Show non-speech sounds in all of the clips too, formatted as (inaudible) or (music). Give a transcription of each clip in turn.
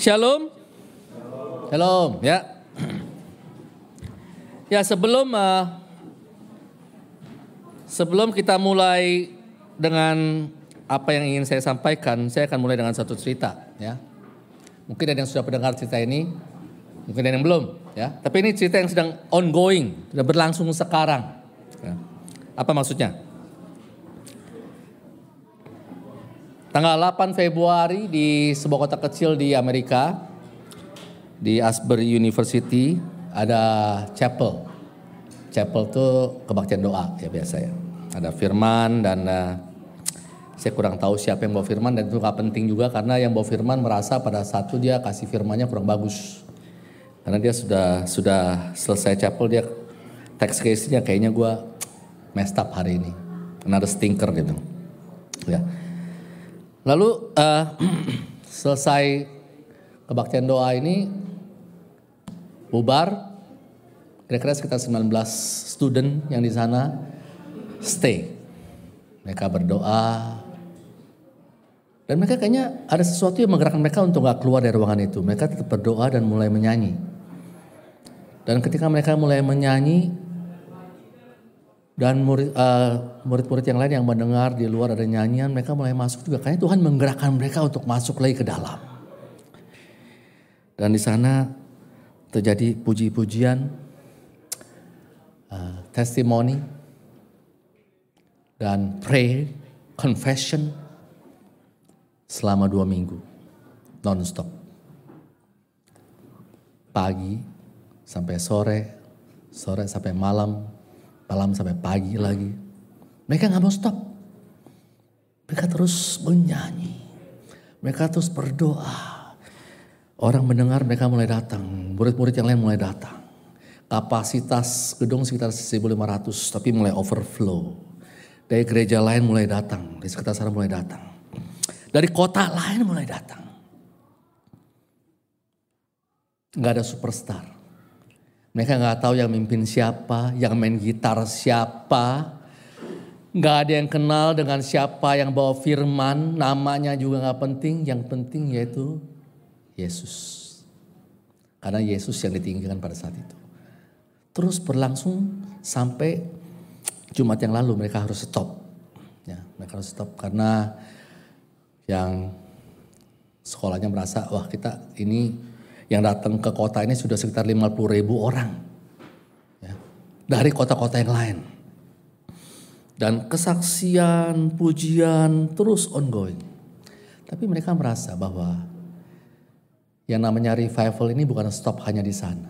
Shalom. Shalom, ya. Ya, sebelum uh, sebelum kita mulai dengan apa yang ingin saya sampaikan, saya akan mulai dengan satu cerita, ya. Mungkin ada yang sudah mendengar cerita ini, mungkin ada yang belum, ya. Tapi ini cerita yang sedang ongoing, sudah berlangsung sekarang. Ya. Apa maksudnya? Tanggal 8 Februari di sebuah kota kecil di Amerika, di Asbury University, ada chapel. Chapel itu kebaktian doa ya biasa ya. Ada firman dan uh, saya kurang tahu siapa yang bawa firman dan itu gak penting juga karena yang bawa firman merasa pada satu dia kasih firmannya kurang bagus. Karena dia sudah sudah selesai chapel dia text case-nya kayaknya gue messed up hari ini. Another stinker gitu. Ya. Lalu uh, selesai kebaktian doa ini bubar, kira-kira sekitar 19 student yang di sana stay. Mereka berdoa. Dan mereka kayaknya ada sesuatu yang menggerakkan mereka untuk gak keluar dari ruangan itu. Mereka tetap berdoa dan mulai menyanyi. Dan ketika mereka mulai menyanyi, dan uh, murid-murid yang lain yang mendengar di luar ada nyanyian, mereka mulai masuk juga. Kayaknya Tuhan menggerakkan mereka untuk masuk lagi ke dalam. Dan di sana terjadi puji-pujian, uh, testimoni, dan pray, confession selama dua minggu, non-stop. Pagi sampai sore, sore sampai malam, malam sampai pagi lagi. Mereka nggak mau stop. Mereka terus menyanyi. Mereka terus berdoa. Orang mendengar mereka mulai datang. Murid-murid yang lain mulai datang. Kapasitas gedung sekitar 1.500 tapi mulai overflow. Dari gereja lain mulai datang. Dari sekitar sana mulai datang. Dari kota lain mulai datang. Gak ada superstar. Mereka nggak tahu yang mimpin siapa, yang main gitar siapa. Nggak ada yang kenal dengan siapa yang bawa firman, namanya juga nggak penting. Yang penting yaitu Yesus. Karena Yesus yang ditinggikan pada saat itu. Terus berlangsung sampai Jumat yang lalu mereka harus stop. Ya, mereka harus stop karena yang sekolahnya merasa wah kita ini yang datang ke kota ini sudah sekitar 50 ribu orang. Ya, dari kota-kota yang lain. Dan kesaksian, pujian terus ongoing. Tapi mereka merasa bahwa yang namanya revival ini bukan stop hanya di sana.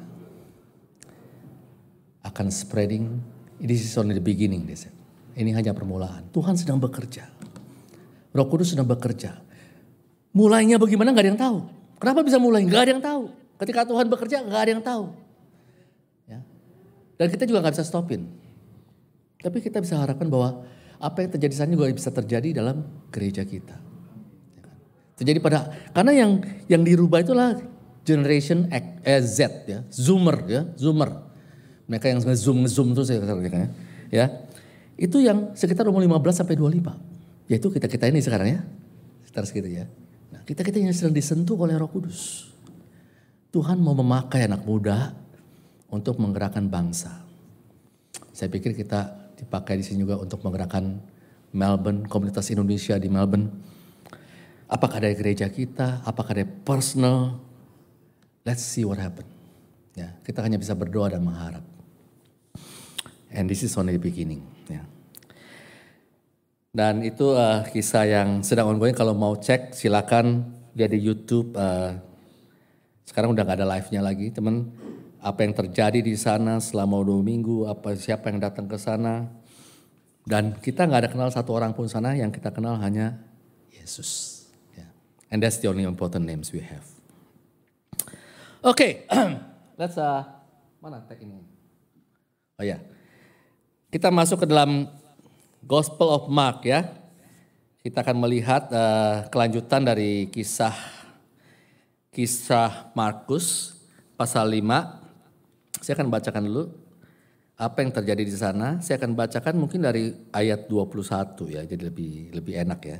Akan spreading, this is only the beginning. Ini hanya permulaan. Tuhan sedang bekerja. Roh Kudus sedang bekerja. Mulainya bagaimana gak ada yang tahu. Kenapa bisa mulai? Gak ada yang tahu. Ketika Tuhan bekerja gak ada yang tahu. Ya. Dan kita juga gak bisa stopin. Tapi kita bisa harapkan bahwa apa yang terjadi sana juga bisa terjadi dalam gereja kita. Ya kan? Terjadi pada karena yang yang dirubah itulah generation X, eh, Z ya, zoomer ya, zoomer. Mereka yang nge-zoom nge-zoom terus ya, ya. ya. Itu yang sekitar umur 15 sampai 25. Yaitu kita-kita ini sekarang ya. Sekitar segitu ya. Nah, kita-kita yang sedang disentuh oleh Roh Kudus. Tuhan mau memakai anak muda untuk menggerakkan bangsa. Saya pikir kita dipakai di sini juga untuk menggerakkan Melbourne, komunitas Indonesia di Melbourne. Apakah dari gereja kita, apakah dari personal, let's see what happen. Ya, kita hanya bisa berdoa dan mengharap. And this is only the beginning. Ya. Dan itu uh, kisah yang sedang ongoing. Kalau mau cek silakan dia di YouTube. Uh, sekarang udah gak ada live-nya lagi, teman. Apa yang terjadi di sana selama dua minggu, apa siapa yang datang ke sana. Dan kita nggak ada kenal satu orang pun sana, yang kita kenal hanya Yesus. Yeah. And that's the only important names we have. Oke, okay. (clears throat) let's uh, mana tag ini? Oh ya, kita masuk ke dalam Gospel of Mark ya. Kita akan melihat uh, kelanjutan dari kisah kisah Markus pasal 5 saya akan bacakan dulu apa yang terjadi di sana. Saya akan bacakan mungkin dari ayat 21 ya, jadi lebih lebih enak ya.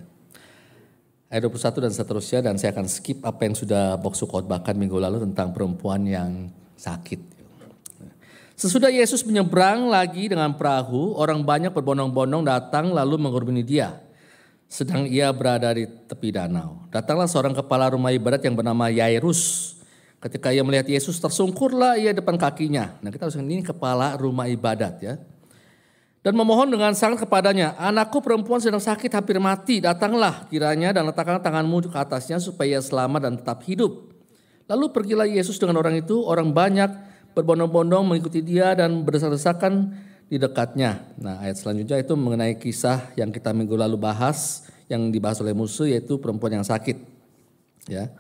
ayat 21 dan seterusnya dan saya akan skip apa yang sudah Boksu khotbahkan minggu lalu tentang perempuan yang sakit. Sesudah Yesus menyeberang lagi dengan perahu, orang banyak berbondong-bondong datang lalu mengurmini dia. Sedang ia berada di tepi danau. Datanglah seorang kepala rumah ibadat yang bernama Yairus. Ketika ia melihat Yesus tersungkurlah ia depan kakinya. Nah kita harus ini kepala rumah ibadat ya. Dan memohon dengan sangat kepadanya, anakku perempuan sedang sakit hampir mati, datanglah kiranya dan letakkan tanganmu ke atasnya supaya selamat dan tetap hidup. Lalu pergilah Yesus dengan orang itu, orang banyak berbondong-bondong mengikuti dia dan berdesak-desakan di dekatnya. Nah ayat selanjutnya itu mengenai kisah yang kita minggu lalu bahas, yang dibahas oleh musuh yaitu perempuan yang sakit. Ya.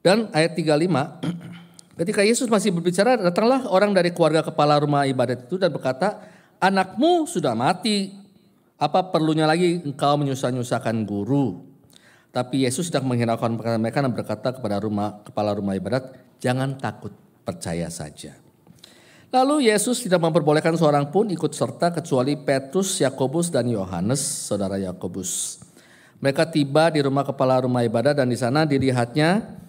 Dan ayat 35, (clears throat) ketika Yesus masih berbicara, datanglah orang dari keluarga kepala rumah ibadat itu dan berkata, anakmu sudah mati, apa perlunya lagi engkau menyusah-nyusahkan guru? Tapi Yesus sedang menghiraukan perkataan mereka dan berkata kepada rumah kepala rumah ibadat, jangan takut, percaya saja. Lalu Yesus tidak memperbolehkan seorang pun ikut serta kecuali Petrus, Yakobus dan Yohanes, saudara Yakobus. Mereka tiba di rumah kepala rumah ibadat dan di sana dilihatnya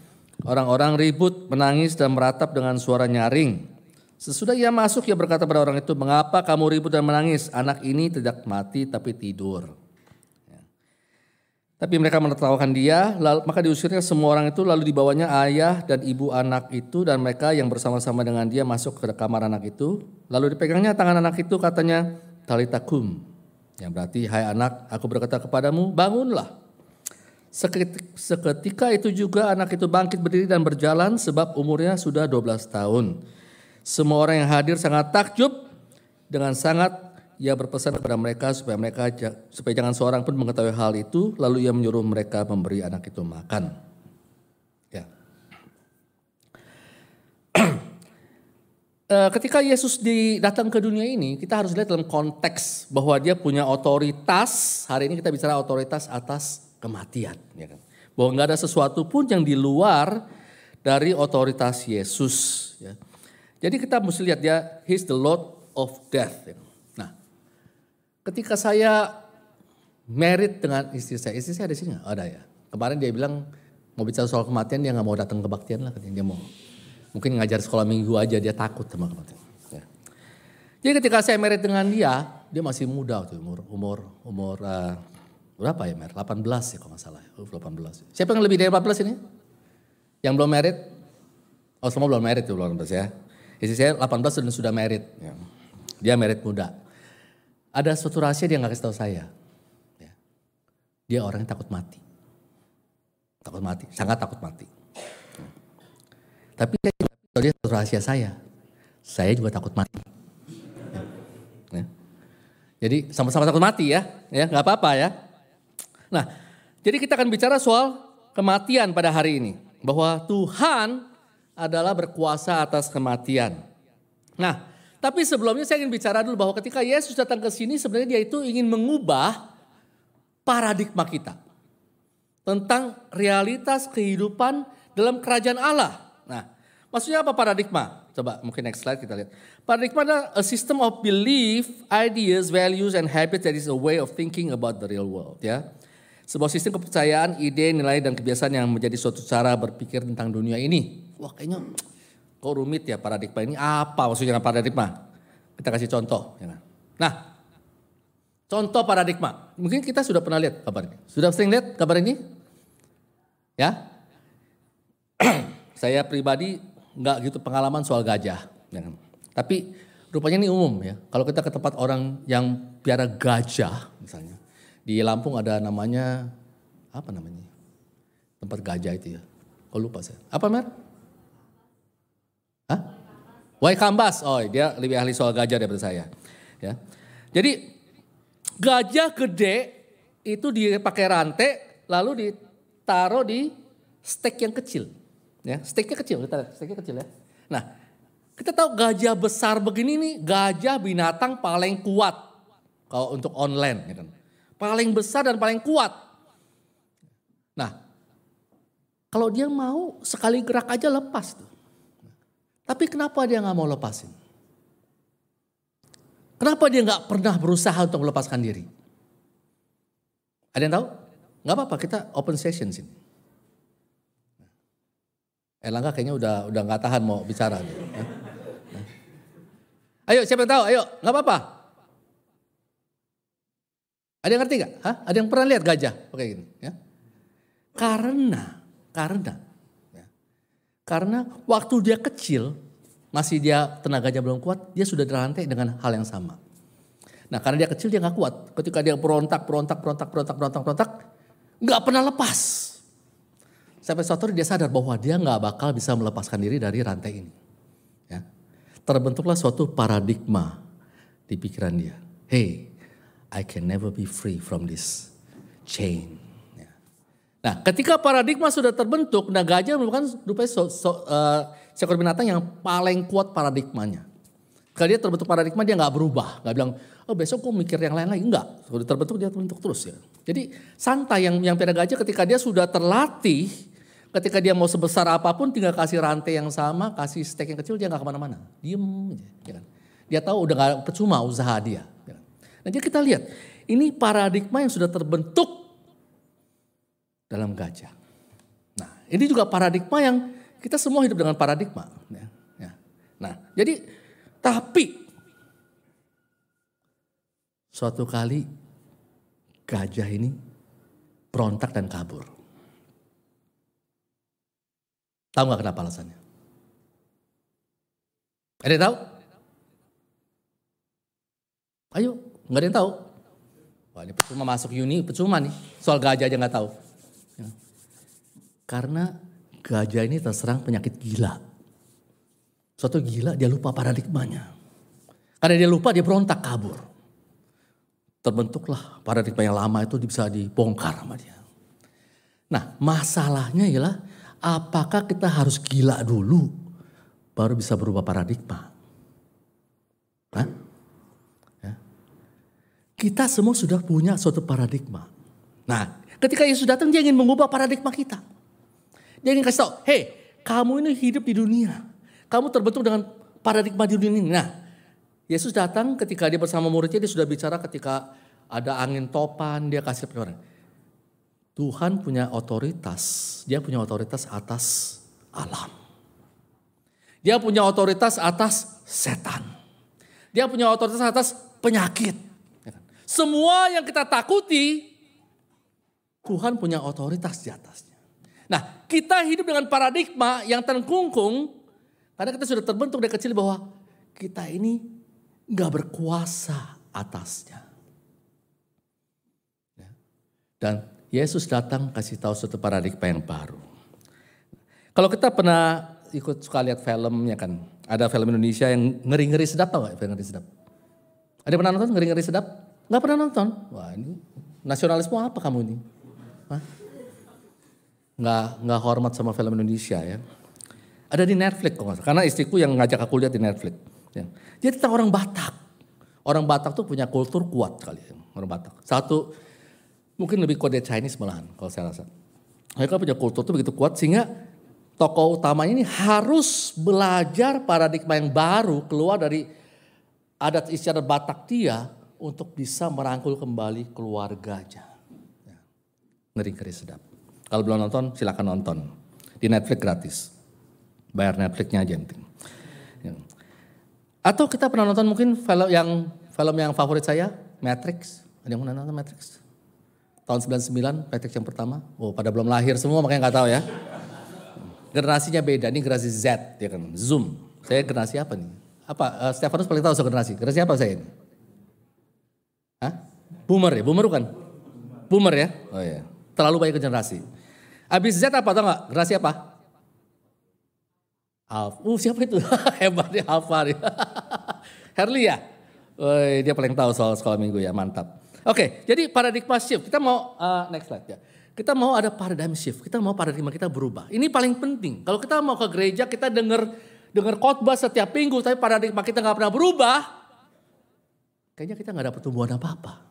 Orang-orang ribut, menangis dan meratap dengan suara nyaring. Sesudah ia masuk, ia berkata pada orang itu, mengapa kamu ribut dan menangis? Anak ini tidak mati tapi tidur. Tapi mereka menertawakan dia, lalu, maka diusirnya semua orang itu, lalu dibawanya ayah dan ibu anak itu, dan mereka yang bersama-sama dengan dia masuk ke kamar anak itu. Lalu dipegangnya tangan anak itu, katanya, talitakum. Yang berarti, hai anak, aku berkata kepadamu, bangunlah. Seketika itu juga anak itu bangkit berdiri dan berjalan sebab umurnya sudah 12 tahun. Semua orang yang hadir sangat takjub dengan sangat ia berpesan kepada mereka supaya mereka supaya jangan seorang pun mengetahui hal itu lalu ia menyuruh mereka memberi anak itu makan. Ya. (clears throat) Eh, ketika Yesus datang ke dunia ini, kita harus lihat dalam konteks bahwa dia punya otoritas. Hari ini kita bicara otoritas atas kematian. Ya kan? Bahwa nggak ada sesuatu pun yang di luar dari otoritas Yesus. Ya. Jadi kita mesti lihat dia, He's the Lord of Death. Ya. Ketika saya merit dengan istri saya, istri saya ada sini Ada ya. Kemarin dia bilang mau bicara soal kematian dia nggak mau datang kebaktian lah, dia mau mungkin ngajar sekolah minggu aja dia takut sama kematian. Ya. Jadi ketika saya merit dengan dia, dia masih muda tuh umur umur umur uh, Berapa ya Mer? 18 ya kalau nggak salah. 18. Siapa yang lebih dari 14 ini? Yang belum merit? Oh semua belum merit tuh belum 18 ya. Istri saya 18 dan sudah merit. Ya. Dia merit muda. Ada suatu rahasia dia nggak kasih tahu saya. Ya. Dia orang yang takut mati. Takut mati, sangat takut mati. Ya. Tapi dia suatu rahasia saya. Saya juga takut mati. Ya. Ya. Jadi sama-sama takut mati ya, ya nggak apa-apa ya. Nah, jadi kita akan bicara soal kematian pada hari ini. Bahwa Tuhan adalah berkuasa atas kematian. Nah, tapi sebelumnya saya ingin bicara dulu bahwa ketika Yesus datang ke sini sebenarnya dia itu ingin mengubah paradigma kita. Tentang realitas kehidupan dalam kerajaan Allah. Nah, maksudnya apa paradigma? Coba mungkin next slide kita lihat. Paradigma adalah a system of belief, ideas, values, and habits that is a way of thinking about the real world. Ya, sebuah sistem kepercayaan, ide, nilai, dan kebiasaan yang menjadi suatu cara berpikir tentang dunia ini. Wah kayaknya kok rumit ya paradigma ini. Apa maksudnya paradigma? Kita kasih contoh. Ya kan? Nah, contoh paradigma. Mungkin kita sudah pernah lihat kabar ini. Sudah sering lihat kabar ini? Ya? (clears throat) Saya pribadi nggak gitu pengalaman soal gajah. Ya kan? Tapi rupanya ini umum ya. Kalau kita ke tempat orang yang piara gajah misalnya di Lampung ada namanya apa namanya? Tempat gajah itu ya. Kok lupa saya. Apa mer? Hah? Kambas. Oh, dia lebih ahli soal gajah daripada saya. Ya. Jadi gajah gede itu dipakai rantai lalu ditaruh di stek yang kecil. Ya, steknya kecil, kita steknya kecil ya. Nah, kita tahu gajah besar begini nih, gajah binatang paling kuat kalau untuk online. Ya kan. Paling besar dan paling kuat. Nah, kalau dia mau sekali gerak aja lepas tuh. Tapi kenapa dia nggak mau lepasin? Kenapa dia nggak pernah berusaha untuk melepaskan diri? Ada yang tahu? Nggak apa-apa, kita open session sini. Elangga kayaknya udah udah nggak tahan mau bicara. Nih. Ayo siapa yang tahu? Ayo, nggak apa-apa. Ada yang ngerti nggak? Hah? Ada yang pernah lihat gajah? Oke gini, ya. Karena, karena, karena waktu dia kecil, masih dia tenaganya belum kuat, dia sudah dirantai dengan hal yang sama. Nah karena dia kecil dia nggak kuat. Ketika dia berontak, berontak, berontak, berontak, berontak, berontak, nggak pernah lepas. Sampai suatu hari dia sadar bahwa dia nggak bakal bisa melepaskan diri dari rantai ini. Ya. Terbentuklah suatu paradigma di pikiran dia. Hey, I can never be free from this chain. Nah, ketika paradigma sudah terbentuk, nah gajah merupakan rupanya so, so, uh, seekor binatang yang paling kuat paradigmanya. Kalau dia terbentuk paradigma dia nggak berubah, nggak bilang oh besok gue mikir yang lain lagi enggak. Sudah terbentuk dia terbentuk terus ya. Jadi santai yang yang pada gajah ketika dia sudah terlatih, ketika dia mau sebesar apa pun tinggal kasih rantai yang sama, kasih stek yang kecil dia nggak ke mana-mana, diem aja. Ya kan? Dia tahu udah nggak percuma usaha dia. Ya kan? Nah jadi kita lihat ini paradigma yang sudah terbentuk dalam gajah. Nah ini juga paradigma yang kita semua hidup dengan paradigma. Ya, ya. Nah jadi tapi suatu kali gajah ini berontak dan kabur. Tahu nggak kenapa alasannya? Ada yang tahu? Ayo, nggak ada yang tahu. Wah ini percuma masuk uni, percuma nih. Soal gajah aja nggak tahu. Ya. Karena gajah ini terserang penyakit gila. Suatu gila dia lupa paradigmanya. Karena dia lupa dia berontak kabur. Terbentuklah paradigma yang lama itu bisa dibongkar sama dia. Nah masalahnya ialah apakah kita harus gila dulu baru bisa berubah paradigma? Hah? Ya. Kita semua sudah punya suatu paradigma. Nah ketika Yesus datang dia ingin mengubah paradigma kita. Dia ingin kasih tahu, hei kamu ini hidup di dunia. Kamu terbentuk dengan paradigma di dunia ini. Nah, Yesus datang ketika dia bersama muridnya, dia sudah bicara ketika ada angin topan, dia kasih penyuaran. Tuhan punya otoritas, dia punya otoritas atas alam. Dia punya otoritas atas setan. Dia punya otoritas atas penyakit. Semua yang kita takuti, Tuhan punya otoritas di atasnya. Nah, kita hidup dengan paradigma yang terkungkung karena kita sudah terbentuk dari kecil bahwa kita ini nggak berkuasa atasnya. Ya. Dan Yesus datang kasih tahu suatu paradigma yang baru. Kalau kita pernah ikut suka lihat film ya kan, ada film Indonesia yang ngeri-ngeri sedap tau gak ngeri sedap? Ada pernah nonton ngeri-ngeri sedap? Gak pernah nonton? Wah ini nasionalisme apa kamu ini? Hah? Nggak, nggak hormat sama film Indonesia ya. Ada di Netflix kok Karena istriku yang ngajak aku lihat di Netflix. Ya. Dia tentang orang Batak. Orang Batak tuh punya kultur kuat kali ya. Orang Batak. Satu, mungkin lebih kode Chinese malahan kalau saya rasa. Mereka punya kultur tuh begitu kuat sehingga tokoh utama ini harus belajar paradigma yang baru keluar dari adat istiadat Batak dia untuk bisa merangkul kembali keluarganya. Ya. Ngeri-ngeri sedap. Kalau belum nonton silakan nonton. Di Netflix gratis. Bayar Netflixnya aja penting. Ya. Atau kita pernah nonton mungkin film yang film yang favorit saya, Matrix. Ada yang pernah nonton Matrix? Tahun 99, Matrix yang pertama. Oh, pada belum lahir semua makanya nggak tahu ya. Generasinya beda, ini generasi Z ya kan, Zoom. Saya generasi apa nih? Apa? Uh, Stefanus paling tahu soal generasi. Generasi apa saya ini? Hah? Boomer ya? Boomer kan? Boomer ya? Oh iya. Terlalu banyak generasi. Abis Z apa tau gak? Generasi apa? Alf, uh siapa itu? (laughs) Hebat ya Alfa nih. (laughs) Herli ya? Oh, dia paling tahu soal sekolah minggu ya, mantap. Oke, jadi paradigma shift. Kita mau uh, next slide ya. Kita mau ada paradigm shift. Kita mau paradigma kita berubah. Ini paling penting. Kalau kita mau ke gereja, kita dengar dengar khotbah setiap minggu, tapi paradigma kita nggak pernah berubah. Kayaknya kita nggak ada pertumbuhan apa-apa.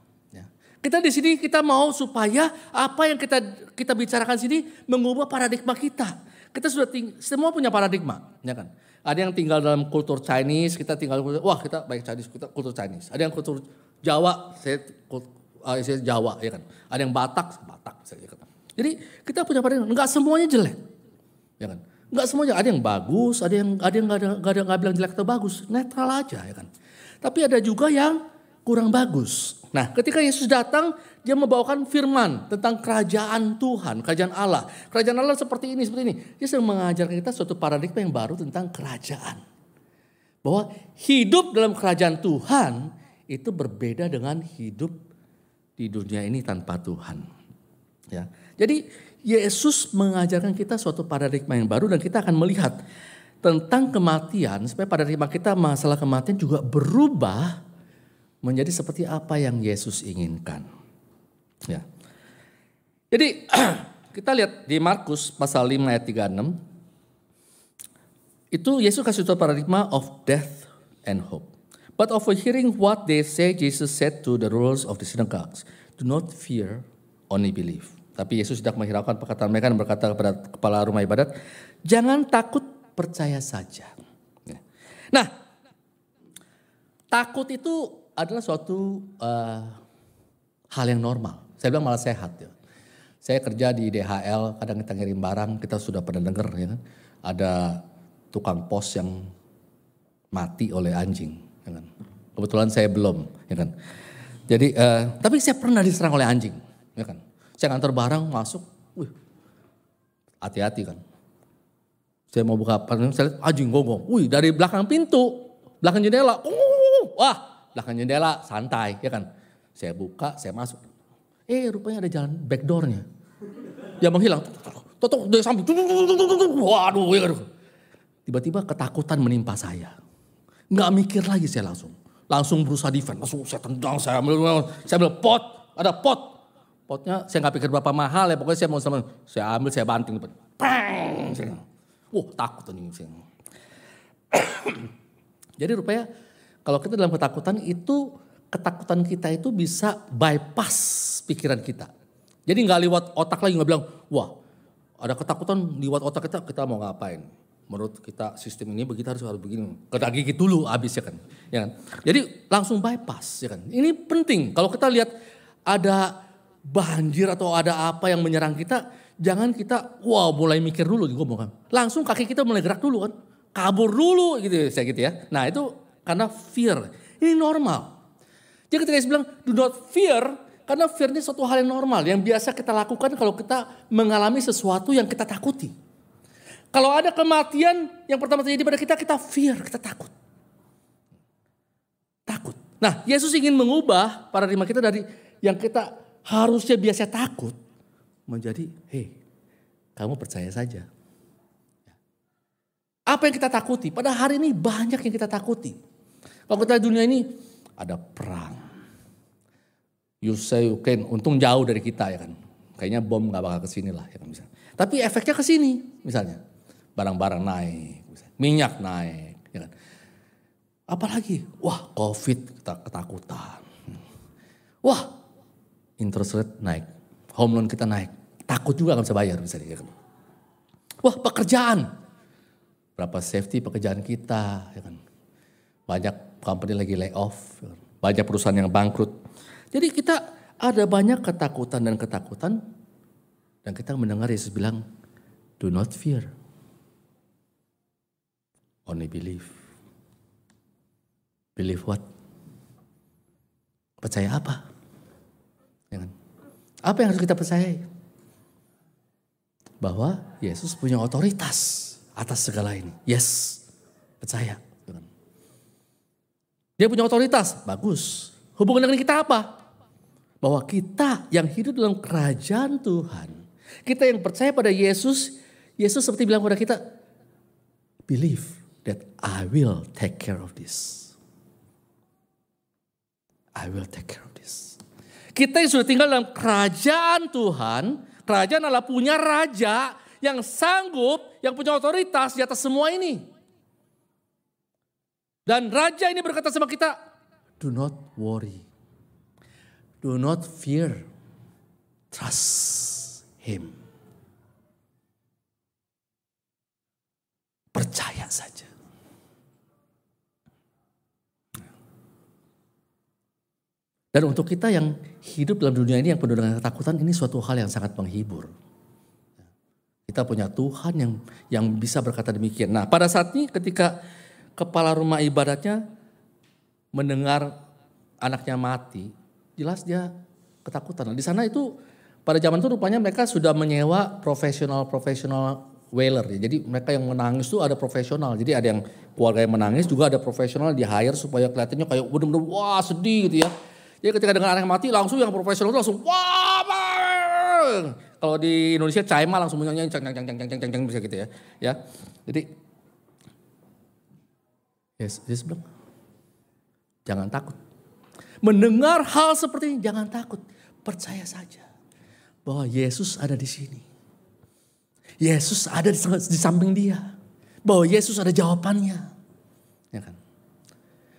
Kita di sini kita mau supaya apa yang kita kita bicarakan sini mengubah paradigma kita. Kita sudah ting semua punya paradigma, ya kan? Ada yang tinggal dalam kultur Chinese, kita tinggal wah kita baik Chinese, kita kultur Chinese. Ada yang kultur Jawa, saya uh, Jawa ya kan. Ada yang Batak, Batak ya kan. Jadi kita punya paradigma enggak semuanya jelek. Ya kan? Enggak semuanya, ada yang bagus, ada yang ada yang ada enggak ada enggak bilang jelek atau bagus, netral aja ya kan. Tapi ada juga yang kurang bagus. Nah, ketika Yesus datang, dia membawakan firman tentang kerajaan Tuhan, kerajaan Allah. Kerajaan Allah seperti ini, seperti ini. Dia sedang mengajarkan kita suatu paradigma yang baru tentang kerajaan. Bahwa hidup dalam kerajaan Tuhan itu berbeda dengan hidup di dunia ini tanpa Tuhan. Ya. Jadi Yesus mengajarkan kita suatu paradigma yang baru dan kita akan melihat tentang kematian supaya paradigma kita masalah kematian juga berubah menjadi seperti apa yang Yesus inginkan. Ya. Jadi (clears throat) kita lihat di Markus pasal 5 ayat 36 itu Yesus kasih tahu paradigma of death and hope. But overhearing what they say, Jesus said to the rulers of the synagogues, Do not fear, only believe. Tapi Yesus tidak menghiraukan perkataan mereka dan berkata kepada kepala rumah ibadat, Jangan takut, percaya saja. Ya. Nah, takut itu adalah suatu uh, hal yang normal. Saya bilang malah sehat ya. Saya kerja di DHL, kadang kita ngirim barang, kita sudah pernah dengar ya kan. Ada tukang pos yang mati oleh anjing, ya kan. Kebetulan saya belum, ya kan. Jadi, uh, tapi saya pernah diserang oleh anjing, ya kan. Saya ngantar barang masuk, wih, hati-hati kan. Saya mau buka, saya lihat anjing gonggong, wih dari belakang pintu, belakang jendela, wah belakang jendela santai ya kan. Saya buka, saya masuk. Eh rupanya ada jalan backdoornya. Dia menghilang. Totok dari samping. Waduh. Ya, Tiba-tiba ketakutan menimpa saya. Nggak mikir lagi saya langsung. Langsung berusaha defend. Langsung saya tendang, saya ambil, saya ambil pot. Ada pot. Potnya saya nggak pikir berapa mahal ya. Pokoknya saya mau sama, saya ambil, saya banting. Pang! Wah takut nih. (coughs) Jadi rupanya kalau kita dalam ketakutan itu ketakutan kita itu bisa bypass pikiran kita. Jadi nggak lewat otak lagi nggak bilang, wah ada ketakutan lewat otak kita, kita mau ngapain? Menurut kita sistem ini begitu harus harus begini. Kita gigit dulu habis ya kan. Ya kan? Jadi langsung bypass ya kan. Ini penting kalau kita lihat ada banjir atau ada apa yang menyerang kita, jangan kita wow mulai mikir dulu ngomong kan. Langsung kaki kita mulai gerak dulu kan. Kabur dulu gitu saya gitu ya. Nah itu karena fear. Ini normal. Jadi ketika Yesus bilang do not fear, karena fear ini suatu hal yang normal. Yang biasa kita lakukan kalau kita mengalami sesuatu yang kita takuti. Kalau ada kematian yang pertama terjadi pada kita, kita fear, kita takut. Takut. Nah Yesus ingin mengubah paradigma kita dari yang kita harusnya biasa takut menjadi, hei kamu percaya saja. Apa yang kita takuti? Pada hari ini banyak yang kita takuti. Kalau kita dunia ini ada perang. You say can, untung jauh dari kita ya kan. Kayaknya bom nggak bakal ke sini lah ya kan misalnya. Tapi efeknya ke sini misalnya. Barang-barang naik, misalnya. minyak naik. Ya kan. Apalagi, wah covid ketakutan. Wah interest rate naik, home loan kita naik. Takut juga nggak bisa bayar misalnya. Ya kan. Wah pekerjaan, berapa safety pekerjaan kita. Ya kan. Banyak company lagi lay off, banyak perusahaan yang bangkrut. Jadi kita ada banyak ketakutan dan ketakutan dan kita mendengar Yesus bilang, do not fear, only believe. Believe what? Percaya apa? Apa yang harus kita percayai? Bahwa Yesus punya otoritas atas segala ini. Yes, percaya. Dia punya otoritas, bagus. Hubungan dengan kita apa? Bahwa kita yang hidup dalam kerajaan Tuhan, kita yang percaya pada Yesus, Yesus seperti bilang kepada kita, believe that I will take care of this. I will take care of this. Kita yang sudah tinggal dalam kerajaan Tuhan, kerajaan Allah punya raja yang sanggup, yang punya otoritas di atas semua ini. Dan raja ini berkata sama kita, do not worry. Do not fear. Trust him. Percaya saja. Dan untuk kita yang hidup dalam dunia ini yang penuh dengan ketakutan, ini suatu hal yang sangat menghibur. Kita punya Tuhan yang yang bisa berkata demikian. Nah pada saat ini ketika kepala rumah ibadatnya mendengar anaknya mati, jelas dia ketakutan. Nah, di sana itu pada zaman itu rupanya mereka sudah menyewa profesional-profesional wailer ya. Jadi mereka yang menangis itu ada profesional. Jadi ada yang keluarga yang menangis juga ada profesional di hire supaya kelihatannya kayak benar-benar wah sedih gitu ya. Jadi ketika dengan anak mati langsung yang profesional itu langsung wah. Kalau di Indonesia caima langsung nyanyi cang cang cang cang cang cang cang bisa gitu ya. Ya. Jadi Yesus bilang jangan takut. Mendengar hal seperti ini jangan takut. Percaya saja bahwa Yesus ada di sini. Yesus ada di, samping dia. Bahwa Yesus ada jawabannya. Ya kan?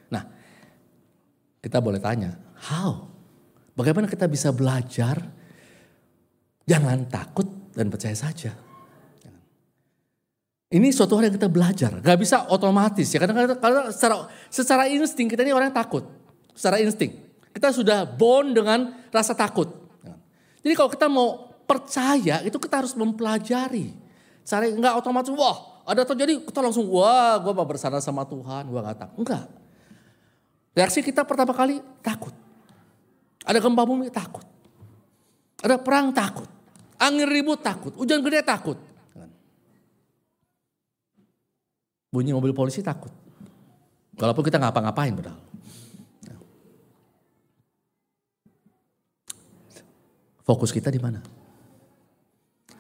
Nah, kita boleh tanya, How? Bagaimana kita bisa belajar? Jangan takut dan percaya saja. Ini suatu hal yang kita belajar, gak bisa otomatis ya. Karena, karena secara, secara insting kita ini orang takut, secara insting kita sudah bond dengan rasa takut. Jadi kalau kita mau percaya itu kita harus mempelajari. Cara nggak otomatis wah ada terjadi kita langsung wah gue mau bersama sama Tuhan gue nggak takut enggak. Reaksi kita pertama kali takut. Ada gempa bumi takut. Ada perang takut. Angin ribut takut. Hujan gede takut. Bunyi mobil polisi takut. Walaupun kita ngapa-ngapain padahal. Fokus kita di mana?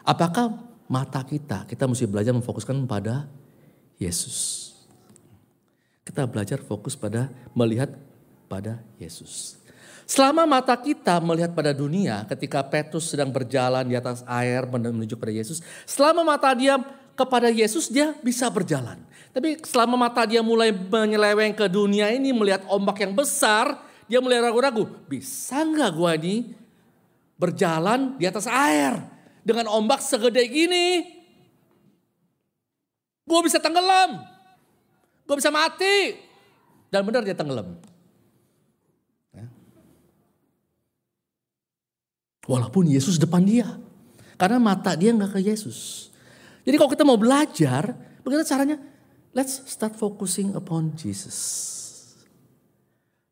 Apakah mata kita, kita mesti belajar memfokuskan pada Yesus. Kita belajar fokus pada melihat pada Yesus. Selama mata kita melihat pada dunia ketika Petrus sedang berjalan di atas air menuju pada Yesus. Selama mata dia kepada Yesus dia bisa berjalan. Tapi selama mata dia mulai menyeleweng ke dunia ini melihat ombak yang besar. Dia mulai ragu-ragu. Bisa nggak gua ini berjalan di atas air. Dengan ombak segede gini. Gue bisa tenggelam. Gue bisa mati. Dan benar dia tenggelam. Walaupun Yesus depan dia. Karena mata dia nggak ke Yesus. Jadi kalau kita mau belajar, bagaimana caranya? Let's start focusing upon Jesus.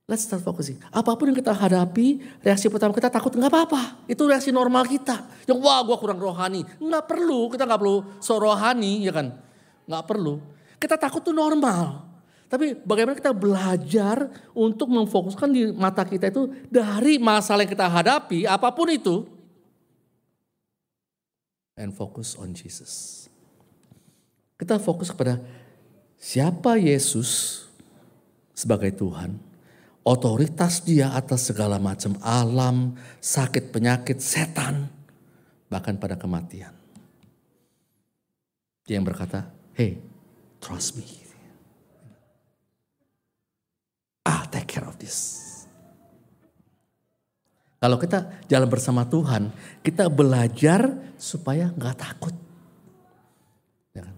Let's start focusing. Apa pun yang kita hadapi, reaksi pertama kita takut nggak apa-apa. Itu reaksi normal kita. Yang wah gue kurang rohani. Nggak perlu, kita nggak perlu so rohani ya kan. Nggak perlu. Kita takut tuh normal. Tapi bagaimana kita belajar untuk memfokuskan di mata kita itu dari masalah yang kita hadapi, apa pun itu. And focus on Jesus. Kita fokus kepada siapa Yesus sebagai Tuhan. Otoritas dia atas segala macam alam, sakit, penyakit, setan. Bahkan pada kematian. Dia yang berkata, hey, trust me. I'll take care of this. Kalau kita jalan bersama Tuhan, kita belajar supaya nggak takut. Ya kan?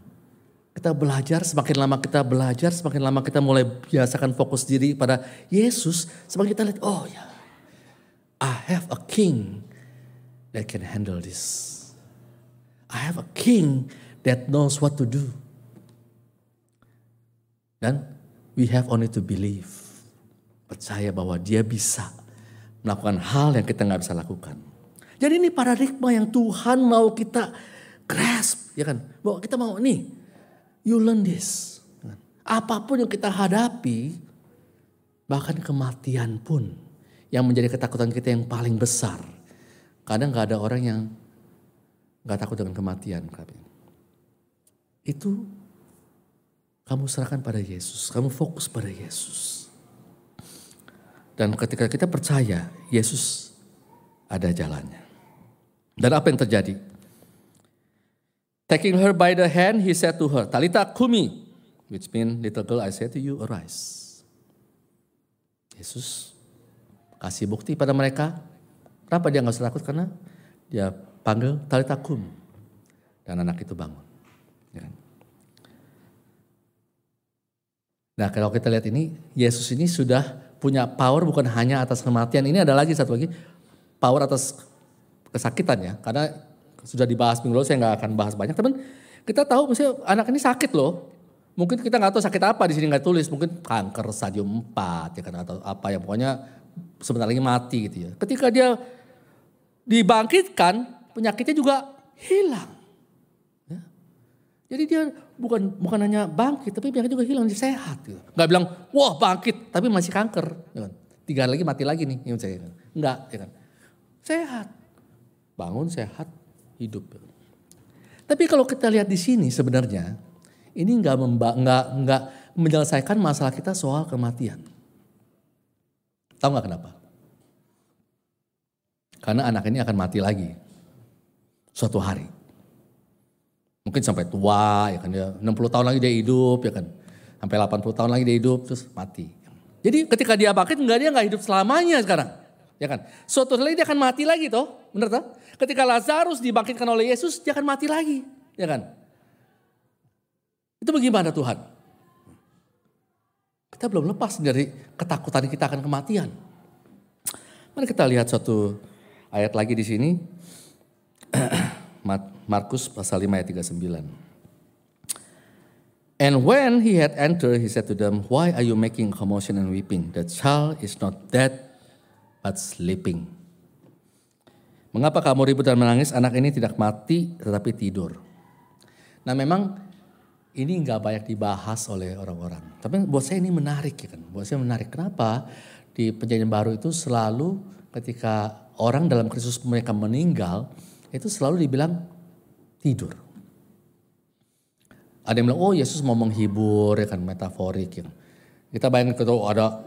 Kita belajar, semakin lama kita belajar, semakin lama kita mulai biasakan fokus diri pada Yesus. Semakin kita lihat, oh ya, I have a king that can handle this. I have a king that knows what to do. Dan we have only to believe percaya bahwa dia bisa melakukan hal yang kita nggak bisa lakukan. Jadi ini paradigma yang Tuhan mau kita grasp, ya kan? Bahwa kita mau nih, you learn this. Apa pun yang kita hadapi, bahkan kematian pun yang menjadi ketakutan kita yang paling besar. Kadang nggak ada orang yang nggak takut dengan kematian. Itu kamu serahkan pada Yesus, kamu fokus pada Yesus. Dan ketika kita percaya Yesus ada jalannya. Dan apa yang terjadi? Taking her by the hand, he said to her, Talita kumi, which means little girl, I say to you, arise. Yesus kasih bukti pada mereka. Kenapa dia nggak usah takut? Karena dia panggil Talita kum. Dan anak itu bangun. Ya? Nah kalau kita lihat ini, Yesus ini sudah punya power bukan hanya atas kematian. Ini ada lagi satu lagi power atas kesakitan ya. Karena sudah dibahas minggu lalu saya nggak akan bahas banyak. Teman kita tahu misalnya anak ini sakit loh. Mungkin kita nggak tahu sakit apa di sini nggak tulis. Mungkin kanker stadium 4 ya kan atau apa ya pokoknya sebentar lagi mati gitu ya. Ketika dia dibangkitkan penyakitnya juga hilang. Ya. Jadi dia bukan bukan hanya bangkit tapi penyakit juga hilang dia sehat. Gitu. Gak bilang wah bangkit tapi masih kanker. Ya kan? Tiga hari lagi mati lagi nih. Ya, saya. Enggak ya kan. Sehat. Bangun sehat hidup. Tapi kalau kita lihat di sini sebenarnya ini nggak nggak nggak menyelesaikan masalah kita soal kematian. Tahu nggak kenapa? Karena anak ini akan mati lagi suatu hari. Mungkin sampai tua ya kan ya 60 tahun lagi dia hidup ya kan. Sampai 80 tahun lagi dia hidup terus mati. Jadi ketika dia bangkit enggak dia nggak hidup selamanya sekarang. Ya kan? Suatu hari dia akan mati lagi toh, benar toh? Ketika Lazarus dibangkitkan oleh Yesus, dia akan mati lagi, ya kan? Itu bagaimana Tuhan? Kita belum lepas dari ketakutan kita akan kematian. Mari kita lihat satu ayat lagi di sini. (clears throat) Markus pasal 5 ayat 39. And when he had entered, he said to them, Why are you making commotion and weeping? The child is not dead, but sleeping. Mengapa kamu ribut dan menangis? Anak ini tidak mati tetapi tidur. Nah memang ini nggak banyak dibahas oleh orang-orang. Tapi buat saya ini menarik ya kan. Buat saya menarik. Kenapa? Di perjanjian baru itu selalu ketika orang dalam Kristus mereka meninggal, itu selalu dibilang tidur. Ada yang bilang, oh Yesus mau menghibur ya kan, metaforik ya. Kita bayangin kalau oh, ada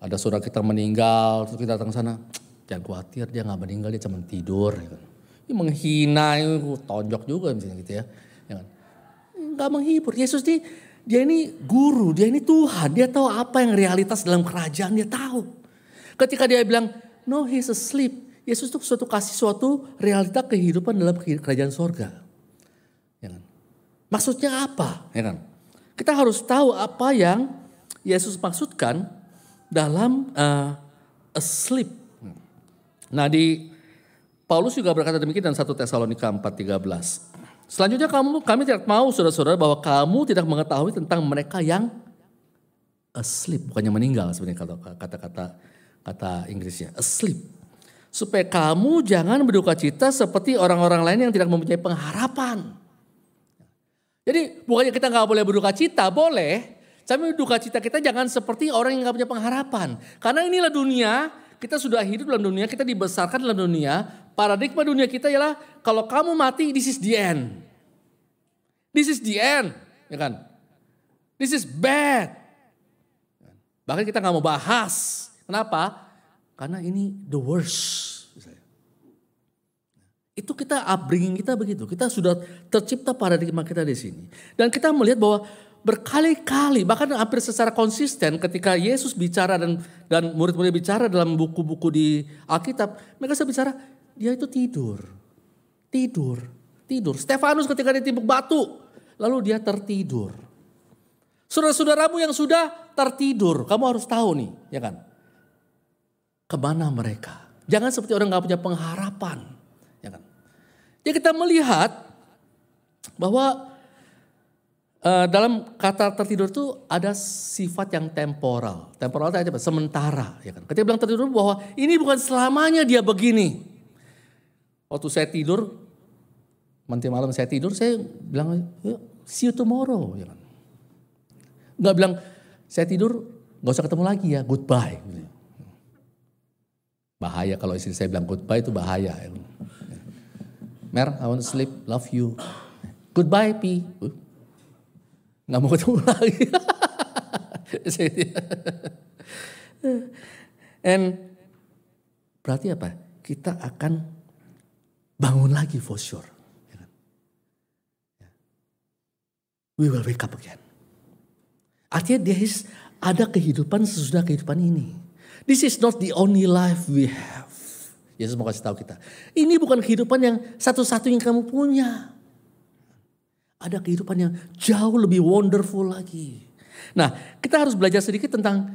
ada saudara kita meninggal, terus kita datang sana, jangan khawatir dia nggak meninggal dia cuma tidur. Ya kan. Ini menghina, itu tonjok juga misalnya gitu ya. ya kan. Nggak menghibur. Yesus ini dia ini guru, dia ini Tuhan, dia tahu apa yang realitas dalam kerajaan dia tahu. Ketika dia bilang, no he's asleep. Yesus itu suatu kasih suatu realita kehidupan dalam kerajaan sorga. Ya kan? Maksudnya apa? Ya kan? Kita harus tahu apa yang Yesus maksudkan dalam uh, asleep. Nah di Paulus juga berkata demikian dalam 1 Tesalonika 4:13. Selanjutnya kamu kami tidak mau saudara-saudara bahwa kamu tidak mengetahui tentang mereka yang asleep, bukannya meninggal sebenarnya kata-kata kata Inggrisnya, asleep. Supaya kamu jangan berduka cita seperti orang-orang lain yang tidak mempunyai pengharapan. Jadi bukannya kita nggak boleh berduka cita, boleh. Tapi duka cita kita jangan seperti orang yang gak punya pengharapan. Karena inilah dunia, kita sudah hidup dalam dunia, kita dibesarkan dalam dunia. Paradigma dunia kita ialah kalau kamu mati, this is the end. This is the end, ya kan? This is bad. Bahkan kita nggak mau bahas. Kenapa? Karena ini the worst. Itu kita upbringing kita begitu. Kita sudah tercipta paradigma kita di sini. Dan kita melihat bahwa berkali-kali bahkan hampir secara konsisten ketika Yesus bicara dan dan murid-murid bicara dalam buku-buku di Alkitab mereka saya bicara dia itu tidur tidur tidur Stefanus ketika ditimbuk batu lalu dia tertidur saudara-saudaramu yang sudah tertidur kamu harus tahu nih ya kan ke mana mereka jangan seperti orang nggak punya pengharapan ya kan ya kita melihat bahwa Uh, dalam kata tertidur itu ada sifat yang temporal. Temporal itu apa? Sementara. Ya kan? Ketika bilang tertidur bahwa ini bukan selamanya dia begini. Waktu saya tidur, nanti malam saya tidur, saya bilang, see you tomorrow. Ya kan? Nggak bilang, saya tidur, nggak usah ketemu lagi ya, goodbye. Bahaya kalau istri saya bilang goodbye itu bahaya. Ya. Mer, I want to sleep, love you. Goodbye, Pi. Nggak mau ketemu lagi. (laughs) And berarti apa? Kita akan bangun lagi for sure. We will wake up again. Artinya is ada kehidupan sesudah kehidupan ini. This is not the only life we have. Yesus mau kasih tahu kita. Ini bukan kehidupan yang satu-satunya kamu punya. Ada kehidupan yang jauh lebih wonderful lagi. Nah, kita harus belajar sedikit tentang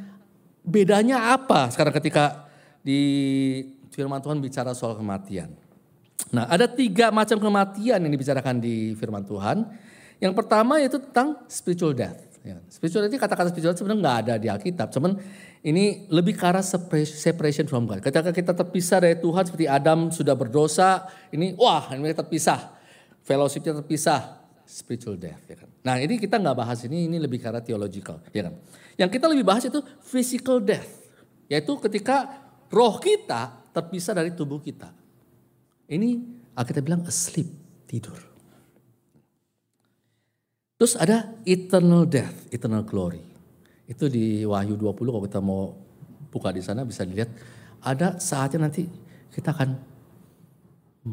bedanya apa sekarang ketika di firman Tuhan bicara soal kematian? Nah ada tiga macam kematian yang dibicarakan di firman Tuhan. Yang pertama yaitu tentang spiritual death. Ya, spiritual death kata-kata spiritual sebenarnya nggak ada di Alkitab. Cuman ini lebih ke arah separation from God. Ketika kita terpisah dari Tuhan seperti Adam sudah berdosa. Ini wah ini terpisah. Fellowshipnya terpisah. Spiritual death. Ya kan? Nah ini kita nggak bahas ini. Ini lebih ke arah theological. Ya kan? Yang kita lebih bahas itu physical death. Yaitu ketika roh kita terpisah dari tubuh kita. Ini kita bilang asleep, tidur. Terus ada eternal death, eternal glory. Itu di Wahyu 20 kalau kita mau buka di sana bisa dilihat ada saatnya nanti kita akan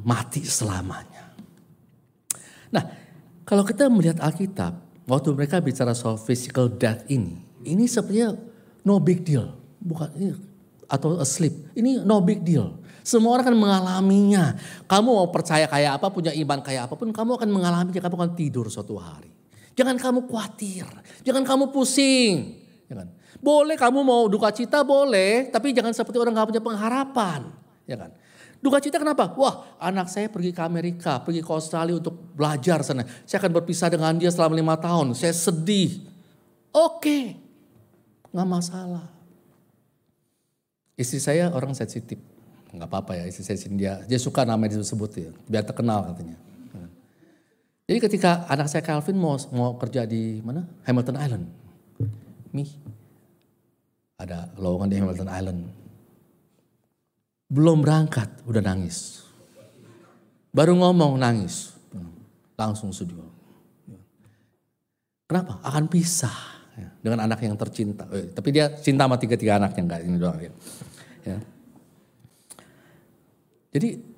mati selamanya. Nah, kalau kita melihat Alkitab, waktu mereka bicara soal physical death ini, ini sepertinya no big deal, bukan ini atau asleep. Ini no big deal. Semua orang akan mengalaminya. Kamu mau percaya kayak apa, punya iman kayak apa pun, kamu akan mengalaminya. Kamu akan tidur suatu hari. Jangan kamu khawatir, jangan kamu pusing. Jangan. Boleh kamu mau duka cita boleh, tapi jangan seperti orang nggak punya pengharapan. Ya kan? Duka cita kenapa? Wah anak saya pergi ke Amerika, pergi ke Australia untuk belajar sana. Saya akan berpisah dengan dia selama lima tahun. Saya sedih. Oke, nggak masalah. Istri saya orang sensitif, nggak apa-apa ya istri saya dia dia suka namanya disebut ya, biar terkenal katanya. Jadi ketika anak saya Calvin mau mau kerja di mana Hamilton Island, mi ada lowongan di Hamilton Island, belum berangkat udah nangis, baru ngomong nangis, langsung sedih. Kenapa? Akan pisah dengan anak yang tercinta. Eh, tapi dia cinta sama tiga-tiga anaknya enggak ini doang ya. ya. Jadi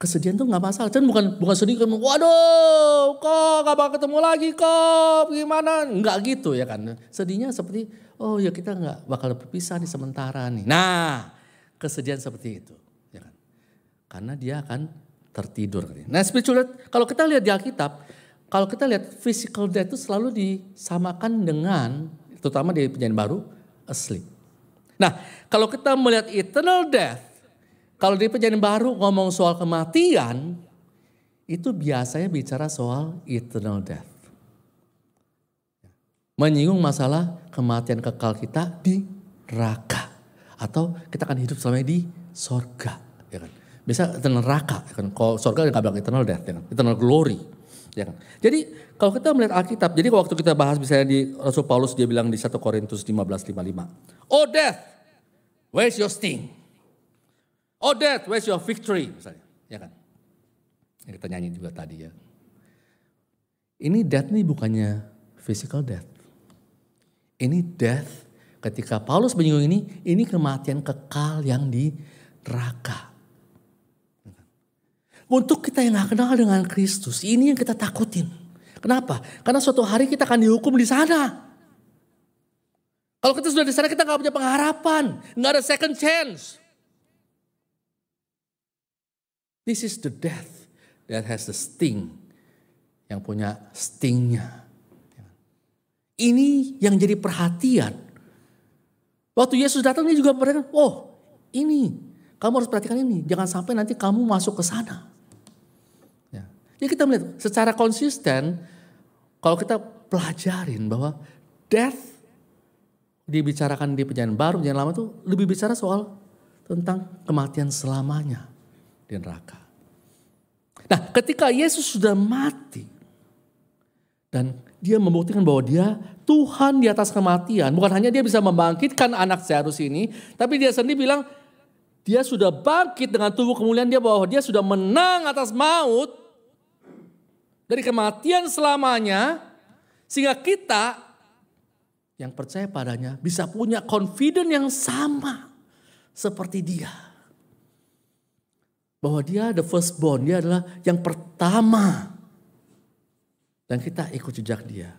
kesedihan tuh nggak masalah. Dan bukan bukan sedih kan, waduh, kok gak bakal ketemu lagi kok, gimana? Nggak gitu ya kan. Sedihnya seperti, oh ya kita nggak bakal berpisah nih sementara nih. Nah, kesedihan seperti itu. Ya kan? Karena dia akan tertidur. Nah spiritual, kalau kita lihat di Alkitab, kalau kita lihat physical death itu selalu disamakan dengan, terutama di penyanyi baru, asleep. Nah, kalau kita melihat eternal death, kalau di penyanyi baru ngomong soal kematian, itu biasanya bicara soal eternal death. Menyinggung masalah kematian kekal kita di neraka. Atau kita akan hidup selama di sorga. Ya kan? Bisa neraka. Ya kan? Kalau sorga nggak bilang eternal death. Ya kan? Eternal glory. Ya kan? Jadi kalau kita melihat Alkitab, jadi waktu kita bahas misalnya di Rasul Paulus dia bilang di 1 Korintus 15:55. Oh death, where's your sting? Oh death, where's your victory? Misalnya, ya kan? Yang kita nyanyi juga tadi ya. Ini death ini bukannya physical death. Ini death ketika Paulus menyinggung ini, ini kematian kekal yang di neraka. Untuk kita yang gak kenal dengan Kristus, ini yang kita takutin. Kenapa? Karena suatu hari kita akan dihukum di sana. Kalau kita sudah di sana kita gak punya pengharapan, nggak ada second chance. This is the death that has the sting, yang punya stingnya. Ini yang jadi perhatian. Waktu Yesus datang ini juga mereka, oh ini kamu harus perhatikan ini, jangan sampai nanti kamu masuk ke sana. Jadi kita melihat secara konsisten kalau kita pelajarin bahwa death dibicarakan di perjanjian baru, perjanjian lama itu lebih bicara soal tentang kematian selamanya di neraka. Nah ketika Yesus sudah mati dan dia membuktikan bahwa dia Tuhan di atas kematian. Bukan hanya dia bisa membangkitkan anak Zeus ini, tapi dia sendiri bilang dia sudah bangkit dengan tubuh kemuliaan dia bahwa dia sudah menang atas maut dari kematian selamanya sehingga kita yang percaya padanya bisa punya confident yang sama seperti dia. Bahwa dia the firstborn, dia adalah yang pertama. Dan kita ikut jejak dia.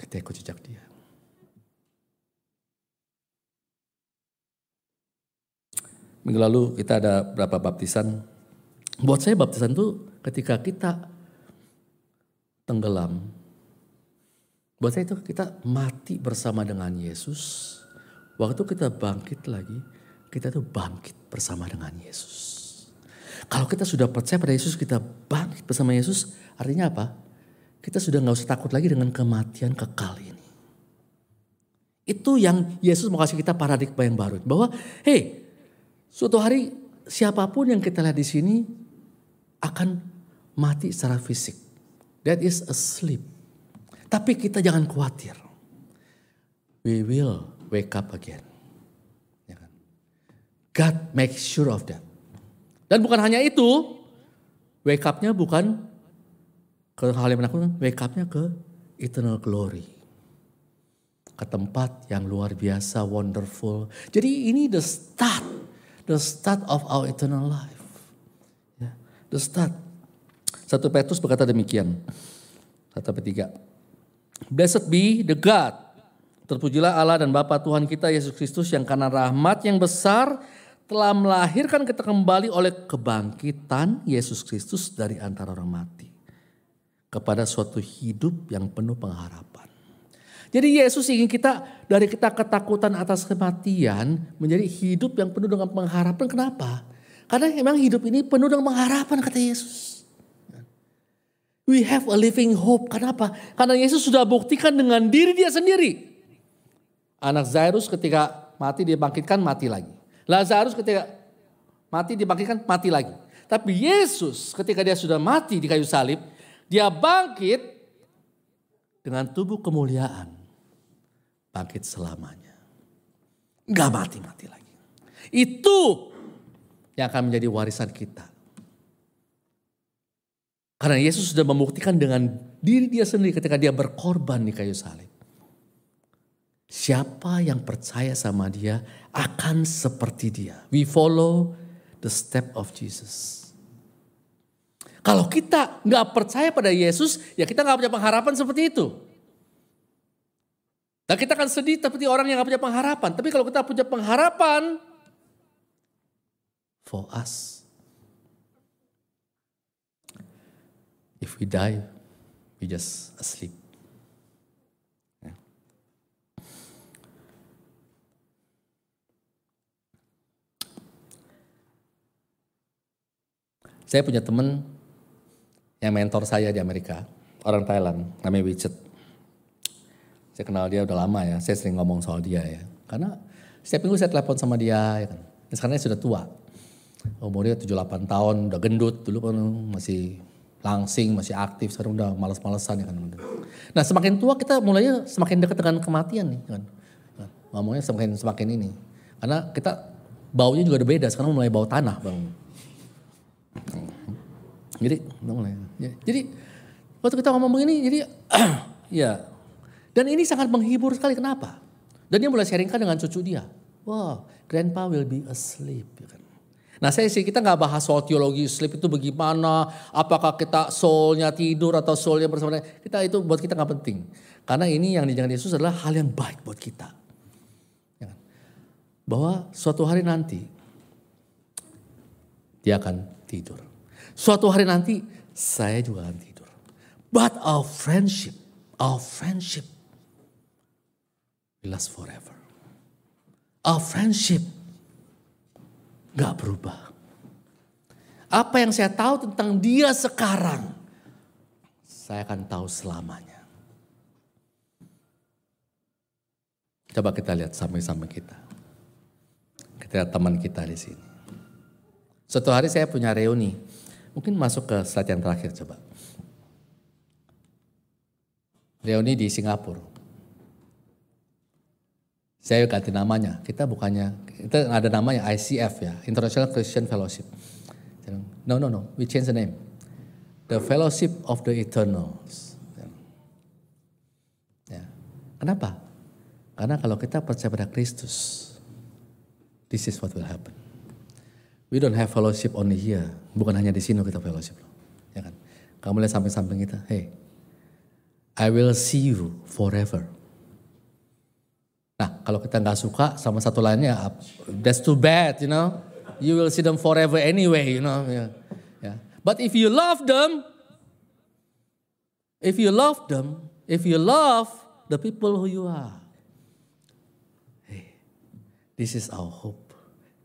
Kita ikut jejak dia. Minggu lalu kita ada berapa baptisan Buat saya baptisan itu ketika kita tenggelam Buat saya itu kita mati bersama dengan Yesus. Waktu kita bangkit lagi, kita tuh bangkit bersama dengan Yesus. Kalau kita sudah percaya pada Yesus, kita bangkit bersama Yesus, artinya apa? Kita sudah nggak usah takut lagi dengan kematian kekal ini. Itu yang Yesus mau kasih kita paradigma yang baru. Bahwa, hey, suatu hari siapa pun yang kita lihat di sini akan mati secara fisik. That is asleep. Tapi kita jangan khawatir. We will wake up again. God make sure of that. Dan bukan hanya itu, wake up-nya bukan ke hal yang menakutkan, wake up-nya ke eternal glory. Ke tempat yang luar biasa, wonderful. Jadi ini the start, the start of our eternal life. Ya, the start. Satu Petrus berkata demikian. Satu tiga. Blessed be the God. Terpujilah Allah dan Bapa Tuhan kita Yesus Kristus yang karena rahmat yang besar telah melahirkan kita kembali oleh kebangkitan Yesus Kristus dari antara orang mati. Kepada suatu hidup yang penuh pengharapan. Jadi Yesus ingin kita dari kita ketakutan atas kematian menjadi hidup yang penuh dengan pengharapan. Kenapa? Karena memang hidup ini penuh dengan pengharapan kata Yesus. We have a living hope. Kenapa? Karena Yesus sudah buktikan dengan diri dia sendiri. Anak Zairus ketika mati dia bangkitkan mati lagi. Lazarus ketika mati dibangkitkan mati lagi. Tapi Yesus ketika dia sudah mati di kayu salib, dia bangkit dengan tubuh kemuliaan. Bangkit selamanya. Enggak mati-mati lagi. Itu yang akan menjadi warisan kita. Karena Yesus sudah membuktikan dengan diri dia sendiri ketika dia berkorban di kayu salib. Siapa yang percaya sama dia akan seperti dia. We follow the step of Jesus. Kalau kita nggak percaya pada Yesus, ya kita nggak punya pengharapan seperti itu. Dan kita akan sedih seperti orang yang nggak punya pengharapan. Tapi kalau kita punya pengharapan, for us, If we die, we just asleep. Ya. Saya punya teman yang mentor saya di Amerika, orang Thailand, namanya Wichet. Saya kenal dia udah lama ya, saya sering ngomong soal dia ya. Karena setiap minggu saya telepon sama dia, ya kan. sekarang dia sudah tua. Umurnya 78 tahun, udah gendut, dulu kan masih langsing, masih aktif, sekarang udah males-malesan ya kan. Nah semakin tua kita mulainya semakin dekat dengan kematian nih kan. Nah, ngomongnya semakin semakin ini. Karena kita baunya juga udah beda, sekarang mulai bau tanah bang. Jadi. Ya, jadi waktu kita ngomong begini, jadi (clears throat) ya. Dan ini sangat menghibur sekali, kenapa? Dan dia mulai sharingkan dengan cucu dia. Wow, grandpa will be asleep. Ya kan? Nah saya sih kita nggak bahas soal teologi sleep itu bagaimana, apakah kita soulnya tidur atau soulnya bersama kita itu buat kita nggak penting. Karena ini yang dijangan Yesus adalah hal yang baik buat kita. Ya kan? Bahwa suatu hari nanti dia akan tidur. Suatu hari nanti saya juga akan tidur. But our friendship, our friendship will last forever. Our friendship Gak berubah. Apa yang saya tahu tentang dia sekarang, saya akan tahu selamanya. Coba kita lihat sama-sama kita. Kita lihat teman kita di sini. Suatu hari saya punya reuni. Mungkin masuk ke slide yang terakhir coba. Reuni di Singapura. Saya ganti namanya. Kita bukannya, kita ada namanya ICF ya, International Christian Fellowship. No, no, no, we change the name. The Fellowship of the Eternals. Ya. Kenapa? Karena kalau kita percaya pada Kristus, this is what will happen. We don't have fellowship only here. Bukan hanya di sini kita fellowship. Ya kan? Kamu lihat samping-samping kita, hey, I will see you forever. Nah, kalau kita nggak suka sama satu lainnya, that's too bad, you know. You will see them forever anyway, you know. Yeah. Yeah. But if you love them, if you love them, if you love the people who you are. Hey, this is our hope.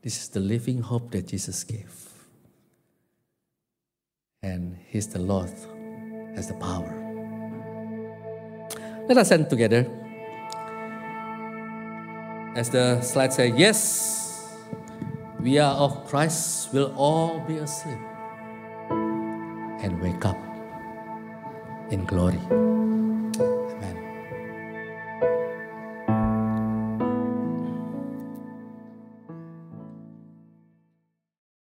This is the living hope that Jesus gave. And He's the Lord, has the power. Let us stand together. As the slide says, yes, we are of Christ, we will all be asleep and wake up in glory.